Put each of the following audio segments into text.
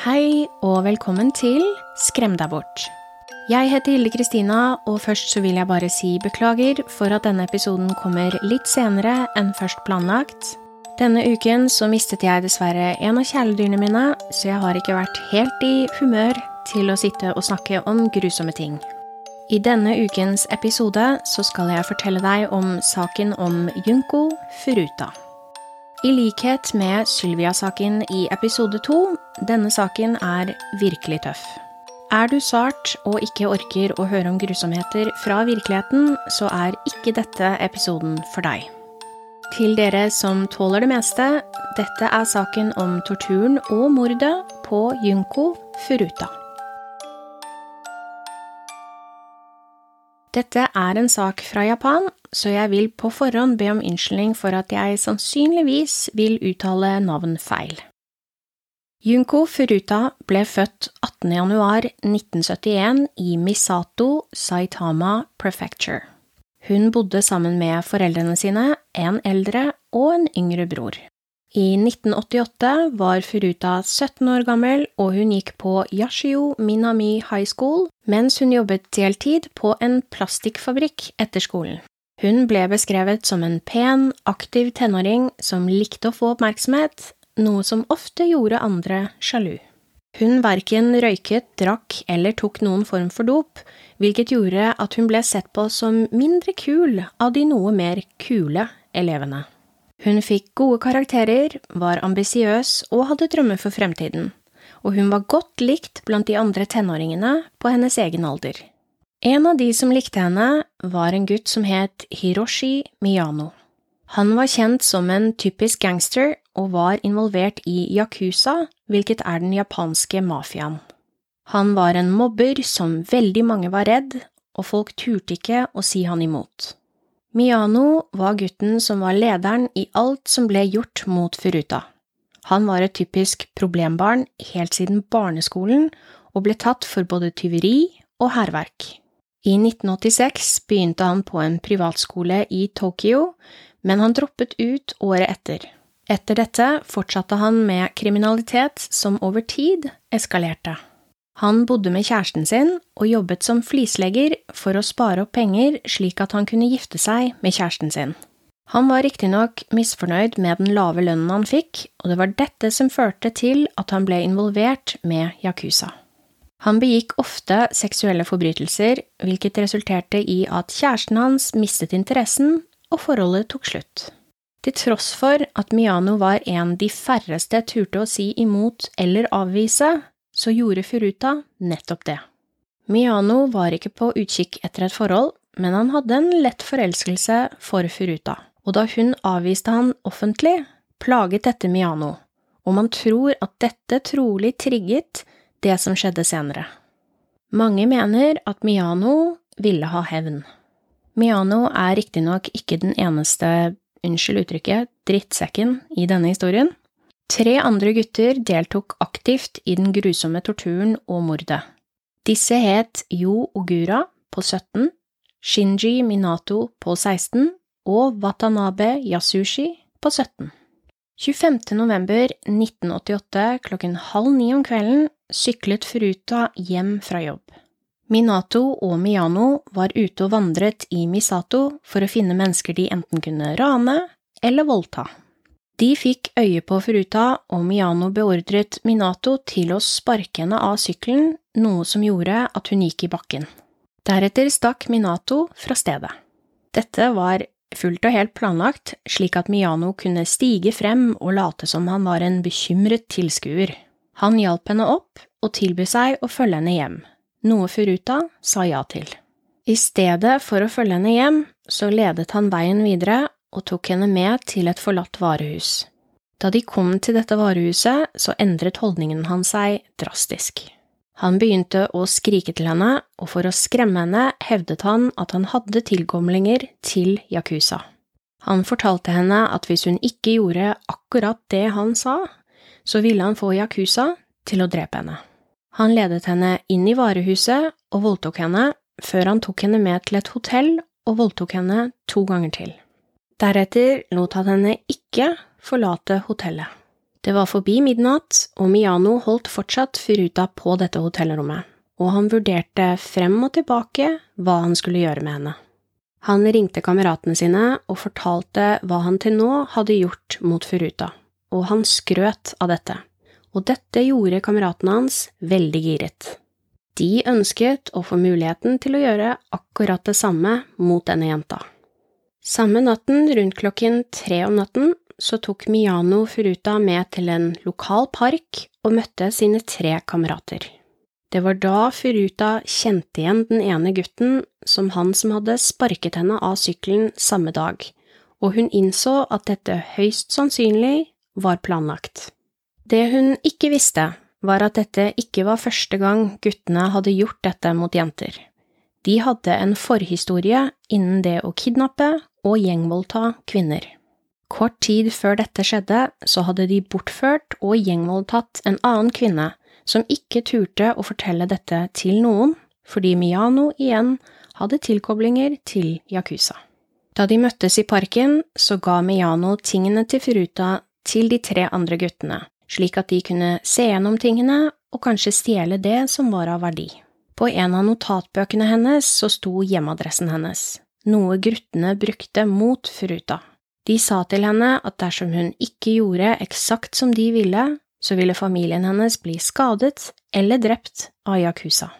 Hei og velkommen til Skrem deg bort. Jeg heter Hilde Kristina, og først så vil jeg bare si beklager for at denne episoden kommer litt senere enn først planlagt. Denne uken så mistet jeg dessverre en av kjæledyrene mine, så jeg har ikke vært helt i humør til å sitte og snakke om grusomme ting. I denne ukens episode så skal jeg fortelle deg om saken om Junko Furuta. I likhet med Sylvia-saken i episode to, denne saken er virkelig tøff. Er du sart og ikke orker å høre om grusomheter fra virkeligheten, så er ikke dette episoden for deg. Til dere som tåler det meste, dette er saken om torturen og mordet på Junko Furuta. Dette er en sak fra Japan, så jeg vil på forhånd be om unnskyldning for at jeg sannsynligvis vil uttale navn feil. Junko Furuta ble født 18. januar 1971 i Misato, Saitama Prefecture. Hun bodde sammen med foreldrene sine, en eldre og en yngre bror. I 1988 var Furuta 17 år gammel, og hun gikk på Yashio Minami High School mens hun jobbet deltid på en plastikkfabrikk etter skolen. Hun ble beskrevet som en pen, aktiv tenåring som likte å få oppmerksomhet, noe som ofte gjorde andre sjalu. Hun verken røyket, drakk eller tok noen form for dop, hvilket gjorde at hun ble sett på som mindre kul av de noe mer kule elevene. Hun fikk gode karakterer, var ambisiøs og hadde drømmer for fremtiden, og hun var godt likt blant de andre tenåringene på hennes egen alder. En av de som likte henne, var en gutt som het Hiroshi Miyano. Han var kjent som en typisk gangster og var involvert i yakuza, hvilket er den japanske mafiaen. Han var en mobber som veldig mange var redd, og folk turte ikke å si han imot. Miyano var gutten som var lederen i alt som ble gjort mot Furuta. Han var et typisk problembarn helt siden barneskolen og ble tatt for både tyveri og hærverk. I 1986 begynte han på en privatskole i Tokyo, men han droppet ut året etter. Etter dette fortsatte han med kriminalitet som over tid eskalerte. Han bodde med kjæresten sin og jobbet som flislegger for å spare opp penger slik at han kunne gifte seg med kjæresten sin. Han var riktignok misfornøyd med den lave lønnen han fikk, og det var dette som førte til at han ble involvert med Yakuza. Han begikk ofte seksuelle forbrytelser, hvilket resulterte i at kjæresten hans mistet interessen, og forholdet tok slutt. Til tross for at Miano var en de færreste turte å si imot eller avvise, så gjorde Furuta nettopp det. Miano var ikke på utkikk etter et forhold, men han hadde en lett forelskelse for Furuta, og da hun avviste han offentlig, plaget dette Miano, og man tror at dette trolig trigget det som skjedde senere. Mange mener at Miano ville ha hevn. Miano er riktignok ikke den eneste, unnskyld uttrykket, drittsekken i denne historien. Tre andre gutter deltok aktivt i den grusomme torturen og mordet. Disse het Yo Ogura på 17, Shinji Minato på 16 og Watanabe Yasushi på 17. 25. november 1988 klokken halv ni om kvelden syklet Furuta hjem fra jobb. Minato og Miyano var ute og vandret i Misato for å finne mennesker de enten kunne rane eller voldta. De fikk øye på Furuta, og Miyano beordret Minato til å sparke henne av sykkelen, noe som gjorde at hun gikk i bakken. Deretter stakk Minato fra stedet. Dette var fullt og helt planlagt, slik at Miyano kunne stige frem og late som han var en bekymret tilskuer. Han hjalp henne opp og tilbød seg å følge henne hjem, noe Furuta sa ja til. I stedet for å følge henne hjem, så ledet han veien videre og tok henne med til et forlatt varehus. Da de kom til dette varehuset, så endret holdningen hans seg drastisk. Han begynte å skrike til henne, og for å skremme henne hevdet han at han hadde tilkomlinger til Yakuza. Han fortalte henne at hvis hun ikke gjorde akkurat det han sa, så ville han få Yakuza til å drepe henne. Han ledet henne inn i varehuset og voldtok henne, før han tok henne med til et hotell og voldtok henne to ganger til. Deretter lot han henne ikke forlate hotellet. Det var forbi midnatt, og Miano holdt fortsatt Furuta på dette hotellrommet, og han vurderte frem og tilbake hva han skulle gjøre med henne. Han ringte kameratene sine og fortalte hva han til nå hadde gjort mot Furuta, og han skrøt av dette, og dette gjorde kameratene hans veldig giret. De ønsket å få muligheten til å gjøre akkurat det samme mot denne jenta. Samme natten, rundt klokken tre om natten, så tok Miano Furuta med til en lokal park og møtte sine tre kamerater. Det var da Furuta kjente igjen den ene gutten som han som hadde sparket henne av sykkelen samme dag, og hun innså at dette høyst sannsynlig var planlagt. Det hun ikke visste, var at dette ikke var første gang guttene hadde gjort dette mot jenter. De hadde en forhistorie innen det å kidnappe og gjengvoldta kvinner. Kort tid før dette skjedde, så hadde de bortført og gjengvoldtatt en annen kvinne som ikke turte å fortelle dette til noen, fordi Miyano igjen hadde tilkoblinger til Yakuza. Da de møttes i parken, så ga Miyano tingene til Furuta til de tre andre guttene, slik at de kunne se gjennom tingene og kanskje stjele det som var av verdi. På en av notatbøkene hennes så sto hjemmeadressen hennes, noe gruttene brukte mot Furuta. De sa til henne at dersom hun ikke gjorde eksakt som de ville, så ville familien hennes bli skadet eller drept av Yakuza.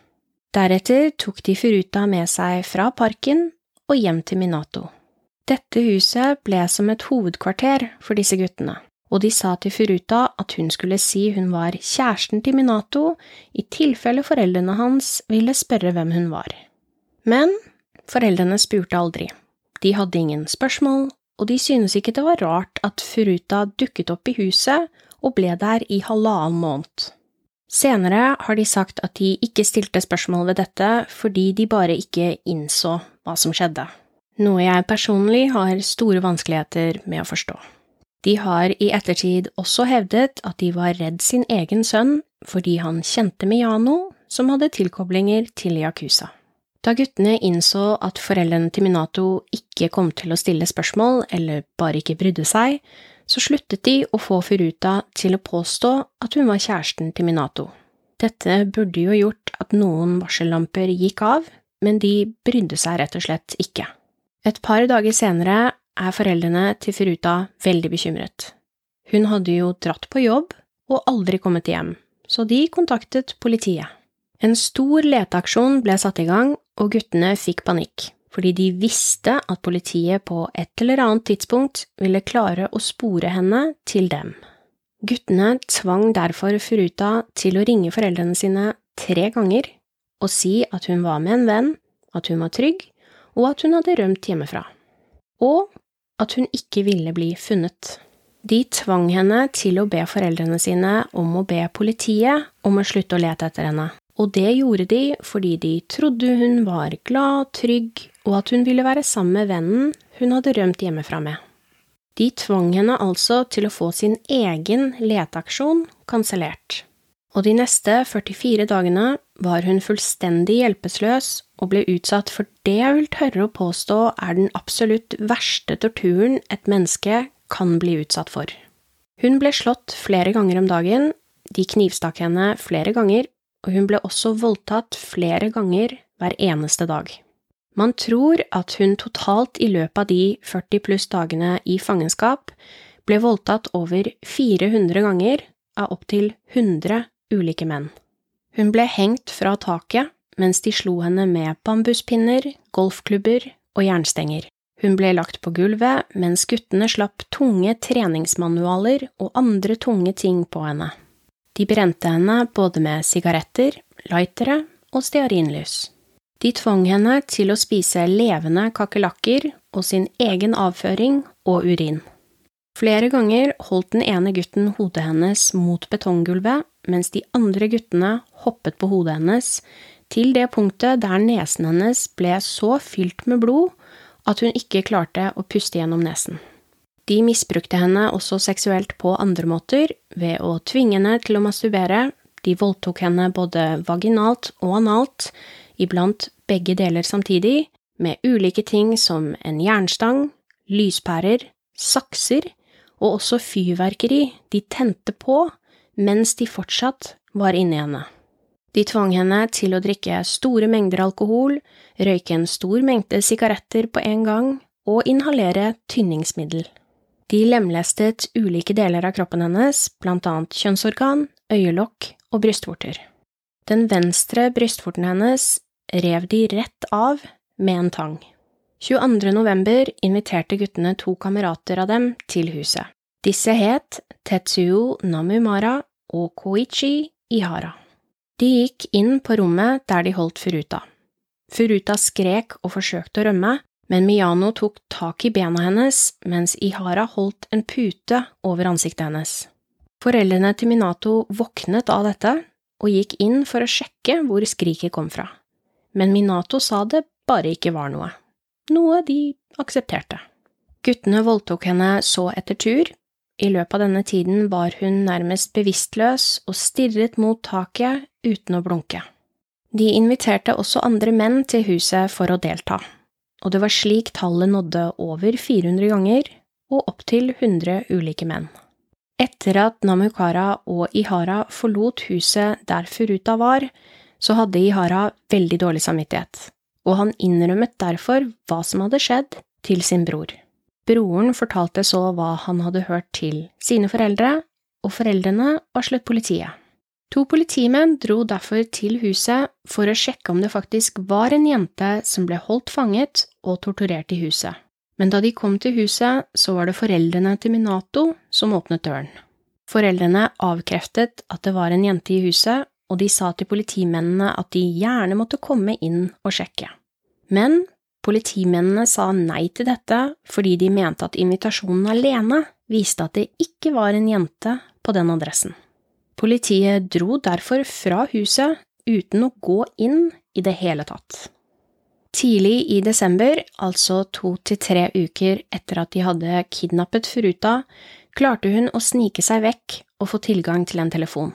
Deretter tok de Furuta med seg fra parken og hjem til Minato. Dette huset ble som et hovedkvarter for disse guttene, og de sa til Furuta at hun skulle si hun var kjæresten til Minato i tilfelle foreldrene hans ville spørre hvem hun var. Men foreldrene spurte aldri. De hadde ingen spørsmål, og de syntes ikke det var rart at Furuta dukket opp i huset og ble der i halvannen måned. Senere har de sagt at de ikke stilte spørsmål ved dette fordi de bare ikke innså hva som skjedde, noe jeg personlig har store vanskeligheter med å forstå. De har i ettertid også hevdet at de var redd sin egen sønn fordi han kjente Miyano, som hadde tilkoblinger til Yakuza. Da guttene innså at foreldrene til Minato ikke kom til å stille spørsmål eller bare ikke brydde seg, så sluttet de å få Furuta til å påstå at hun var kjæresten til Minato. Dette burde jo gjort at noen varsellamper gikk av, men de brydde seg rett og slett ikke. Et par dager senere er foreldrene til Furuta veldig bekymret. Hun hadde jo dratt på jobb og aldri kommet hjem, så de kontaktet politiet. En stor leteaksjon ble satt i gang, og guttene fikk panikk, fordi de visste at politiet på et eller annet tidspunkt ville klare å spore henne til dem. Guttene tvang derfor Furuta til å ringe foreldrene sine tre ganger og si at hun var med en venn, at hun var trygg, og at hun hadde rømt hjemmefra. Og at hun ikke ville bli funnet. De tvang henne til å be foreldrene sine om å be politiet om å slutte å lete etter henne og det gjorde de fordi de trodde hun var glad, trygg, og at hun ville være sammen med vennen hun hadde rømt hjemmefra med. De tvang henne altså til å få sin egen leteaksjon kansellert, og de neste 44 dagene var hun fullstendig hjelpeløs og ble utsatt for det jeg vil tørre å påstå er den absolutt verste torturen et menneske kan bli utsatt for. Hun ble slått flere ganger om dagen, de knivstakk henne flere ganger, og hun ble også voldtatt flere ganger hver eneste dag. Man tror at hun totalt i løpet av de 40 pluss dagene i fangenskap ble voldtatt over 400 ganger av opptil 100 ulike menn. Hun ble hengt fra taket mens de slo henne med bambuspinner, golfklubber og jernstenger. Hun ble lagt på gulvet mens guttene slapp tunge treningsmanualer og andre tunge ting på henne. De brente henne både med sigaretter, lightere og stearinlys. De tvang henne til å spise levende kakerlakker og sin egen avføring og urin. Flere ganger holdt den ene gutten hodet hennes mot betonggulvet, mens de andre guttene hoppet på hodet hennes, til det punktet der nesen hennes ble så fylt med blod at hun ikke klarte å puste gjennom nesen. De misbrukte henne også seksuelt på andre måter, ved å tvinge henne til å masturbere, de voldtok henne både vaginalt og analt, iblant begge deler samtidig, med ulike ting som en jernstang, lyspærer, sakser og også fyrverkeri de tente på mens de fortsatt var inni henne. De tvang henne til å drikke store mengder alkohol, røyke en stor mengde sigaretter på en gang og inhalere tynningsmiddel. De lemlestet ulike deler av kroppen hennes, blant annet kjønnsorgan, øyelokk og brystvorter. Den venstre brystvorten hennes rev de rett av med en tang. 22. november inviterte guttene to kamerater av dem til huset. Disse het Tetsuo Namumara og Koichi Ihara. De gikk inn på rommet der de holdt Furuta. Furuta skrek og forsøkte å rømme, men Miyano tok tak i bena hennes mens Ihara holdt en pute over ansiktet hennes. Foreldrene til Minato våknet av dette og gikk inn for å sjekke hvor skriket kom fra, men Minato sa det bare ikke var noe, noe de aksepterte. Guttene voldtok henne så etter tur, i løpet av denne tiden var hun nærmest bevisstløs og stirret mot taket uten å blunke. De inviterte også andre menn til huset for å delta, og det var slik tallet nådde over 400 ganger og opptil 100 ulike menn. Etter at Namukara og Ihara forlot huset der Furuta var, så hadde Ihara veldig dårlig samvittighet, og han innrømmet derfor hva som hadde skjedd, til sin bror. Broren fortalte så hva han hadde hørt til sine foreldre, og foreldrene varslet politiet. To politimenn dro derfor til huset for å sjekke om det faktisk var en jente som ble holdt fanget og torturert i huset. Men da de kom til huset, så var det foreldrene til Minato som åpnet døren. Foreldrene avkreftet at det var en jente i huset, og de sa til politimennene at de gjerne måtte komme inn og sjekke. Men Politimennene sa nei til dette fordi de mente at invitasjonen alene viste at det ikke var en jente på den adressen. Politiet dro derfor fra huset uten å gå inn i det hele tatt. Tidlig i desember, altså to til tre uker etter at de hadde kidnappet Furuta, klarte hun å snike seg vekk og få tilgang til en telefon.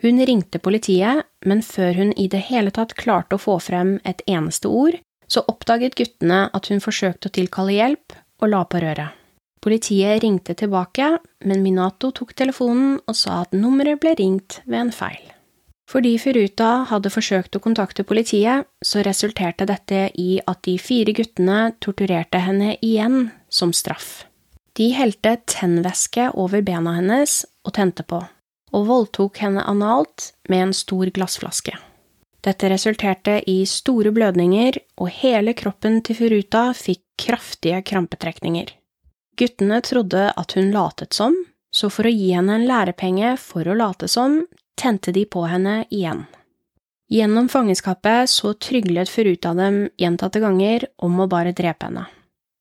Hun ringte politiet, men før hun i det hele tatt klarte å få frem et eneste ord, så oppdaget guttene at hun forsøkte å tilkalle hjelp, og la på røret. Politiet ringte tilbake, men Minato tok telefonen og sa at nummeret ble ringt ved en feil. Fordi Furuta hadde forsøkt å kontakte politiet, så resulterte dette i at de fire guttene torturerte henne igjen som straff. De helte tennvæske over bena hennes og tente på, og voldtok henne analt med en stor glassflaske. Dette resulterte i store blødninger, og hele kroppen til Furuta fikk kraftige krampetrekninger. Guttene trodde at hun latet som, så for å gi henne en lærepenge for å late som, tente de på henne igjen. Gjennom fangenskapet så tryglet Furuta dem gjentatte ganger om å bare drepe henne,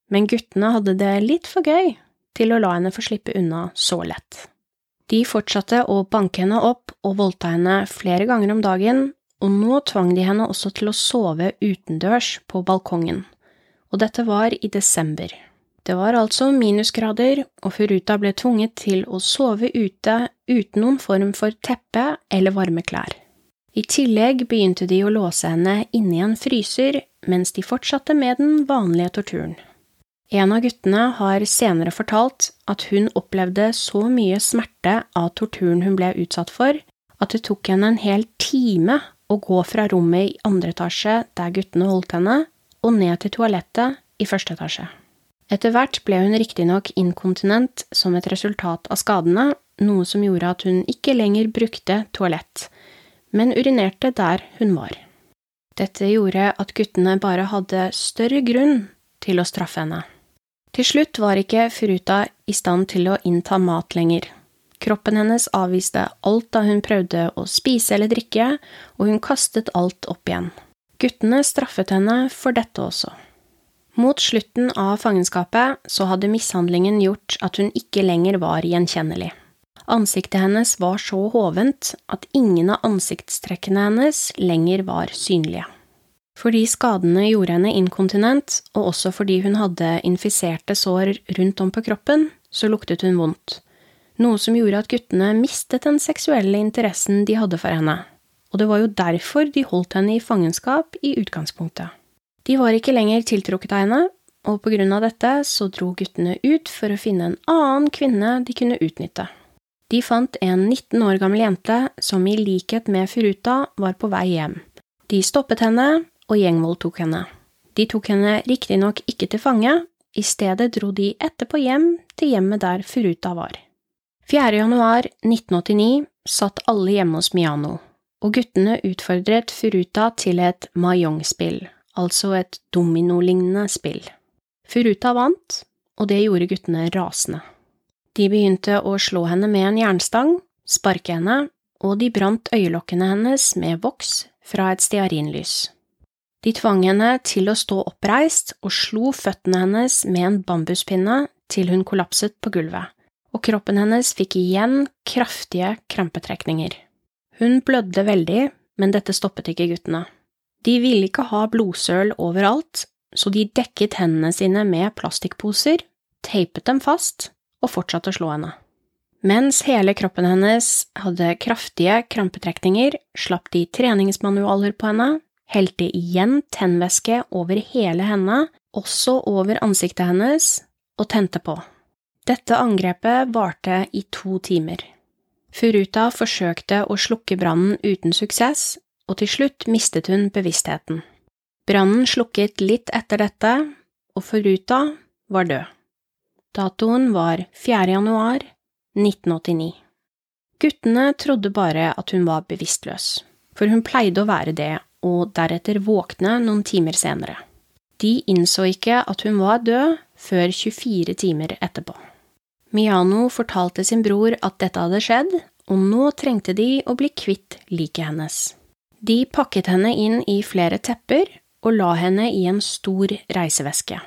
men guttene hadde det litt for gøy til å la henne få slippe unna så lett. De fortsatte å banke henne opp og voldta henne flere ganger om dagen og nå tvang de henne også til å sove utendørs på balkongen, og dette var i desember. Det var altså minusgrader, og Furuta ble tvunget til å sove ute uten noen form for teppe eller varme klær. I tillegg begynte de å låse henne inne i en fryser mens de fortsatte med den vanlige torturen. En av guttene har senere fortalt at hun opplevde så mye smerte av torturen hun ble utsatt for, at det tok henne en hel time å gå fra rommet i andre etasje der guttene holdt henne, og ned til toalettet i første etasje. Etter hvert ble hun riktignok inkontinent som et resultat av skadene, noe som gjorde at hun ikke lenger brukte toalett, men urinerte der hun var. Dette gjorde at guttene bare hadde større grunn til å straffe henne. Til slutt var ikke Furuta i stand til å innta mat lenger, Kroppen hennes avviste alt da hun prøvde å spise eller drikke, og hun kastet alt opp igjen. Guttene straffet henne for dette også. Mot slutten av fangenskapet så hadde mishandlingen gjort at hun ikke lenger var gjenkjennelig. Ansiktet hennes var så hovent at ingen av ansiktstrekkene hennes lenger var synlige. Fordi skadene gjorde henne inkontinent, og også fordi hun hadde infiserte sår rundt om på kroppen, så luktet hun vondt noe som gjorde at guttene mistet den seksuelle interessen de hadde for henne, og det var jo derfor de holdt henne i fangenskap i utgangspunktet. De var ikke lenger tiltrukket av henne, og på grunn av dette så dro guttene ut for å finne en annen kvinne de kunne utnytte. De fant en 19 år gammel jente som i likhet med Furuta var på vei hjem. De stoppet henne og gjengvoldtok henne. De tok henne riktignok ikke til fange, i stedet dro de etterpå hjem til hjemmet der Furuta var. 4. januar 1989 satt alle hjemme hos Miano, og guttene utfordret Furuta til et mahjong-spill, altså et dominolignende spill. Furuta vant, og det gjorde guttene rasende. De begynte å slå henne med en jernstang, sparke henne, og de brant øyelokkene hennes med voks fra et stearinlys. De tvang henne til å stå oppreist og slo føttene hennes med en bambuspinne til hun kollapset på gulvet, og kroppen hennes fikk igjen kraftige krampetrekninger. Hun blødde veldig, men dette stoppet ikke guttene. De ville ikke ha blodsøl overalt, så de dekket hendene sine med plastikkposer, teipet dem fast og fortsatte å slå henne. Mens hele kroppen hennes hadde kraftige krampetrekninger, slapp de treningsmanualer på henne, helte igjen tennvæske over hele henne, også over ansiktet hennes, og tente på. Dette angrepet varte i to timer. Furuta forsøkte å slukke brannen uten suksess, og til slutt mistet hun bevisstheten. Brannen slukket litt etter dette, og Furuta var død. Datoen var 4. januar 1989. Guttene trodde bare at hun var bevisstløs, for hun pleide å være det og deretter våkne noen timer senere. De innså ikke at hun var død før 24 timer etterpå. Miano fortalte sin bror at dette hadde skjedd, og nå trengte de å bli kvitt liket hennes. De pakket henne inn i flere tepper og la henne i en stor reiseveske.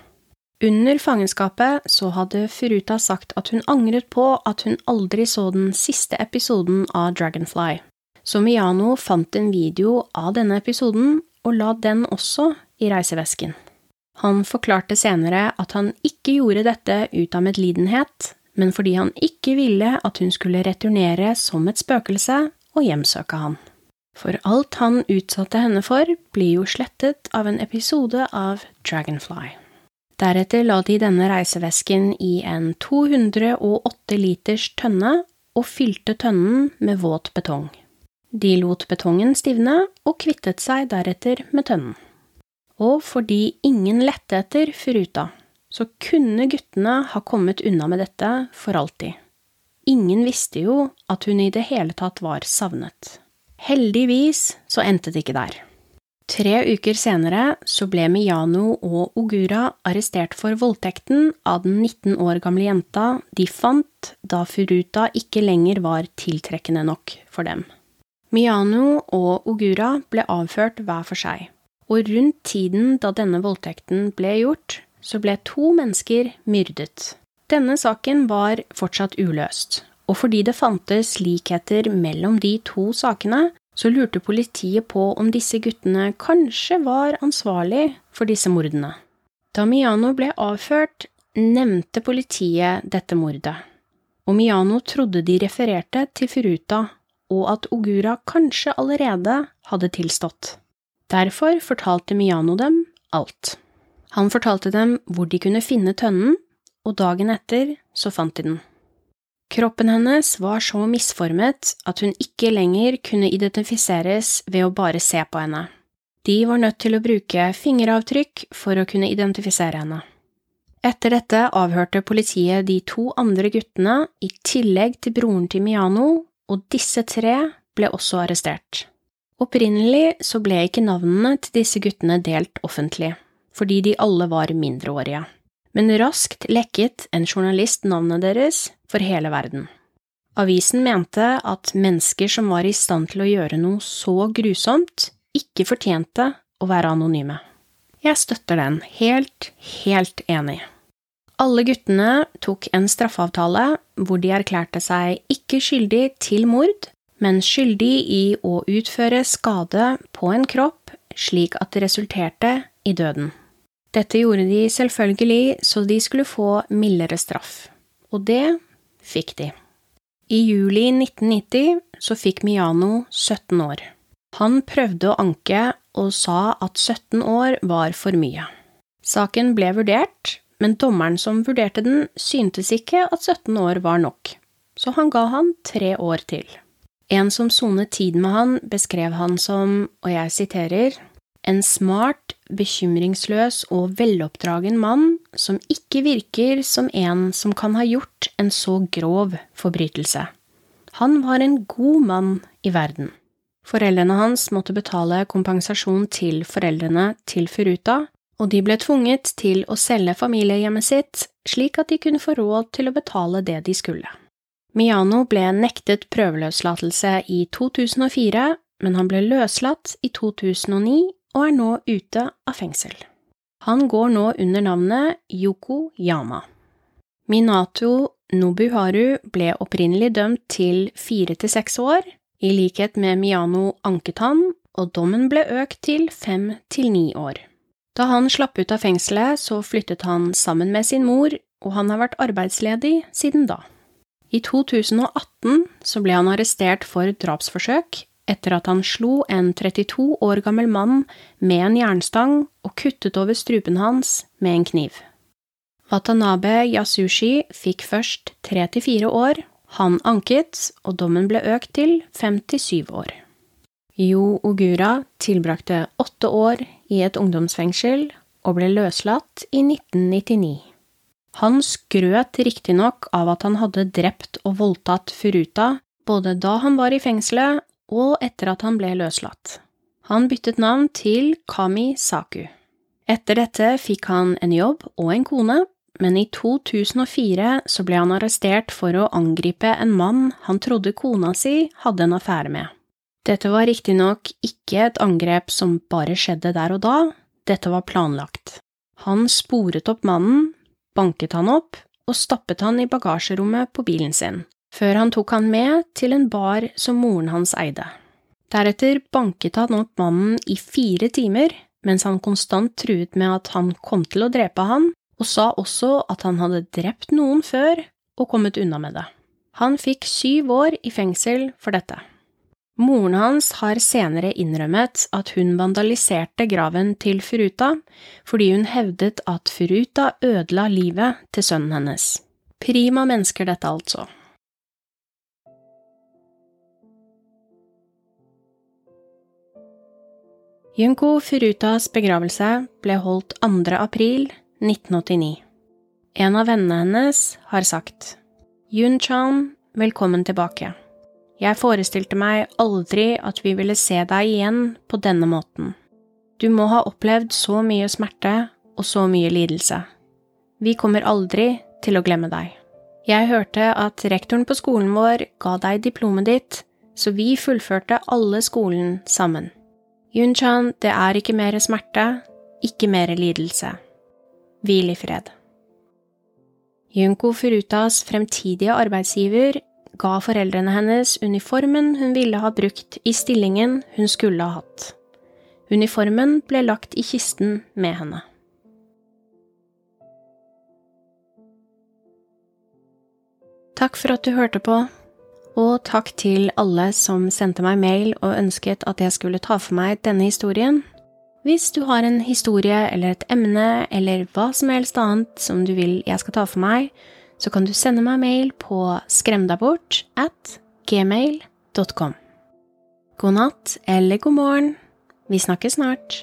Under fangenskapet så hadde Furuta sagt at hun angret på at hun aldri så den siste episoden av Dragonfly, så Miyano fant en video av denne episoden og la den også i reisevesken. Han forklarte senere at han ikke gjorde dette ut av medlidenhet, men fordi han ikke ville at hun skulle returnere som et spøkelse og hjemsøke han. For alt han utsatte henne for, blir jo slettet av en episode av Dragonfly. Deretter la de denne reisevesken i en 208 liters tønne og fylte tønnen med våt betong. De lot betongen stivne og kvittet seg deretter med tønnen. Og fordi ingen lette etter Furuta, så kunne guttene ha kommet unna med dette for alltid. Ingen visste jo at hun i det hele tatt var savnet. Heldigvis så endte det ikke der. Tre uker senere så ble Miyano og Ogura arrestert for voldtekten av den 19 år gamle jenta de fant da Furuta ikke lenger var tiltrekkende nok for dem. Miyano og Ogura ble avført hver for seg, og rundt tiden da denne voldtekten ble gjort, så ble to mennesker myrdet. Denne saken var fortsatt uløst, og fordi det fantes likheter mellom de to sakene, så lurte politiet på om disse guttene kanskje var ansvarlig for disse mordene. Da Miano ble avført, nevnte politiet dette mordet, og Miano trodde de refererte til Furuta og at Ogura kanskje allerede hadde tilstått. Derfor fortalte Miano dem alt. Han fortalte dem hvor de kunne finne tønnen, og dagen etter så fant de den. Kroppen hennes var så misformet at hun ikke lenger kunne identifiseres ved å bare se på henne. De var nødt til å bruke fingeravtrykk for å kunne identifisere henne. Etter dette avhørte politiet de to andre guttene i tillegg til broren til Miano, og disse tre ble også arrestert. Opprinnelig så ble ikke navnene til disse guttene delt offentlig, fordi de alle var mindreårige men raskt lekket en journalist navnet deres for hele verden. Avisen mente at mennesker som var i stand til å gjøre noe så grusomt, ikke fortjente å være anonyme. Jeg støtter den, helt, helt enig. Alle guttene tok en straffeavtale hvor de erklærte seg ikke skyldig til mord, men skyldig i å utføre skade på en kropp slik at det resulterte i døden. Dette gjorde de selvfølgelig så de skulle få mildere straff, og det fikk de. I juli 1990 så fikk Miano 17 år. Han prøvde å anke og sa at 17 år var for mye. Saken ble vurdert, men dommeren som vurderte den, syntes ikke at 17 år var nok, så han ga han tre år til. En som sonet tid med han, beskrev han som, og jeg siterer, en smart, bekymringsløs og veloppdragen mann som ikke virker som en som kan ha gjort en så grov forbrytelse. Han var en god mann i verden. Foreldrene hans måtte betale kompensasjon til foreldrene til Furuta, og de ble tvunget til å selge familiehjemmet sitt slik at de kunne få råd til å betale det de skulle. Miano ble nektet prøveløslatelse i 2004, men han ble løslatt i 2009 og er nå ute av fengsel. Han går nå under navnet Yoko Yama. Minato Nobuharu ble opprinnelig dømt til fire til seks år, i likhet med Miano anket han, og dommen ble økt til fem til ni år. Da han slapp ut av fengselet, så flyttet han sammen med sin mor, og han har vært arbeidsledig siden da. I 2018 så ble han arrestert for drapsforsøk etter at han slo en 32 år gammel mann med en jernstang og kuttet over strupen hans med en kniv. Watanabe Yasushi fikk først tre til fire år, han anket, og dommen ble økt til fem til syv år. Yo Ogura tilbrakte åtte år i et ungdomsfengsel og ble løslatt i 1999. Han skrøt riktignok av at han hadde drept og voldtatt Furuta både da han var i fengselet og etter at han ble løslatt. Han byttet navn til Kami Saku. Etter dette fikk han en jobb og en kone, men i 2004 så ble han arrestert for å angripe en mann han trodde kona si hadde en affære med. Dette var riktignok ikke et angrep som bare skjedde der og da, dette var planlagt. Han sporet opp mannen, banket han opp og stappet han i bagasjerommet på bilen sin, før han tok han med til en bar som moren hans eide. Deretter banket han opp mannen i fire timer, mens han konstant truet med at han kom til å drepe han, og sa også at han hadde drept noen før og kommet unna med det. Han fikk syv år i fengsel for dette. Moren hans har senere innrømmet at hun vandaliserte graven til Furuta fordi hun hevdet at Furuta ødela livet til sønnen hennes. Prima mennesker dette, altså. Junko Furutas begravelse ble holdt 2. april 1989. En av vennene hennes har sagt Yun-chan, velkommen tilbake. Jeg forestilte meg aldri at vi ville se deg igjen på denne måten. Du må ha opplevd så mye smerte og så mye lidelse. Vi kommer aldri til å glemme deg. Jeg hørte at rektoren på skolen vår ga deg diplomet ditt, så vi fullførte alle skolen sammen. Yunchan, det er ikke mer smerte, ikke mer lidelse. Hvil i fred. Junko Furutas fremtidige arbeidsgiver ga foreldrene hennes uniformen hun ville ha brukt i stillingen hun skulle ha hatt. Uniformen ble lagt i kisten med henne. Takk for at du hørte på, og takk til alle som sendte meg mail og ønsket at jeg skulle ta for meg denne historien. Hvis du har en historie eller et emne eller hva som helst annet som du vil jeg skal ta for meg, så kan du sende meg mail på skremdabort at gmail.com. God natt eller god morgen. Vi snakkes snart.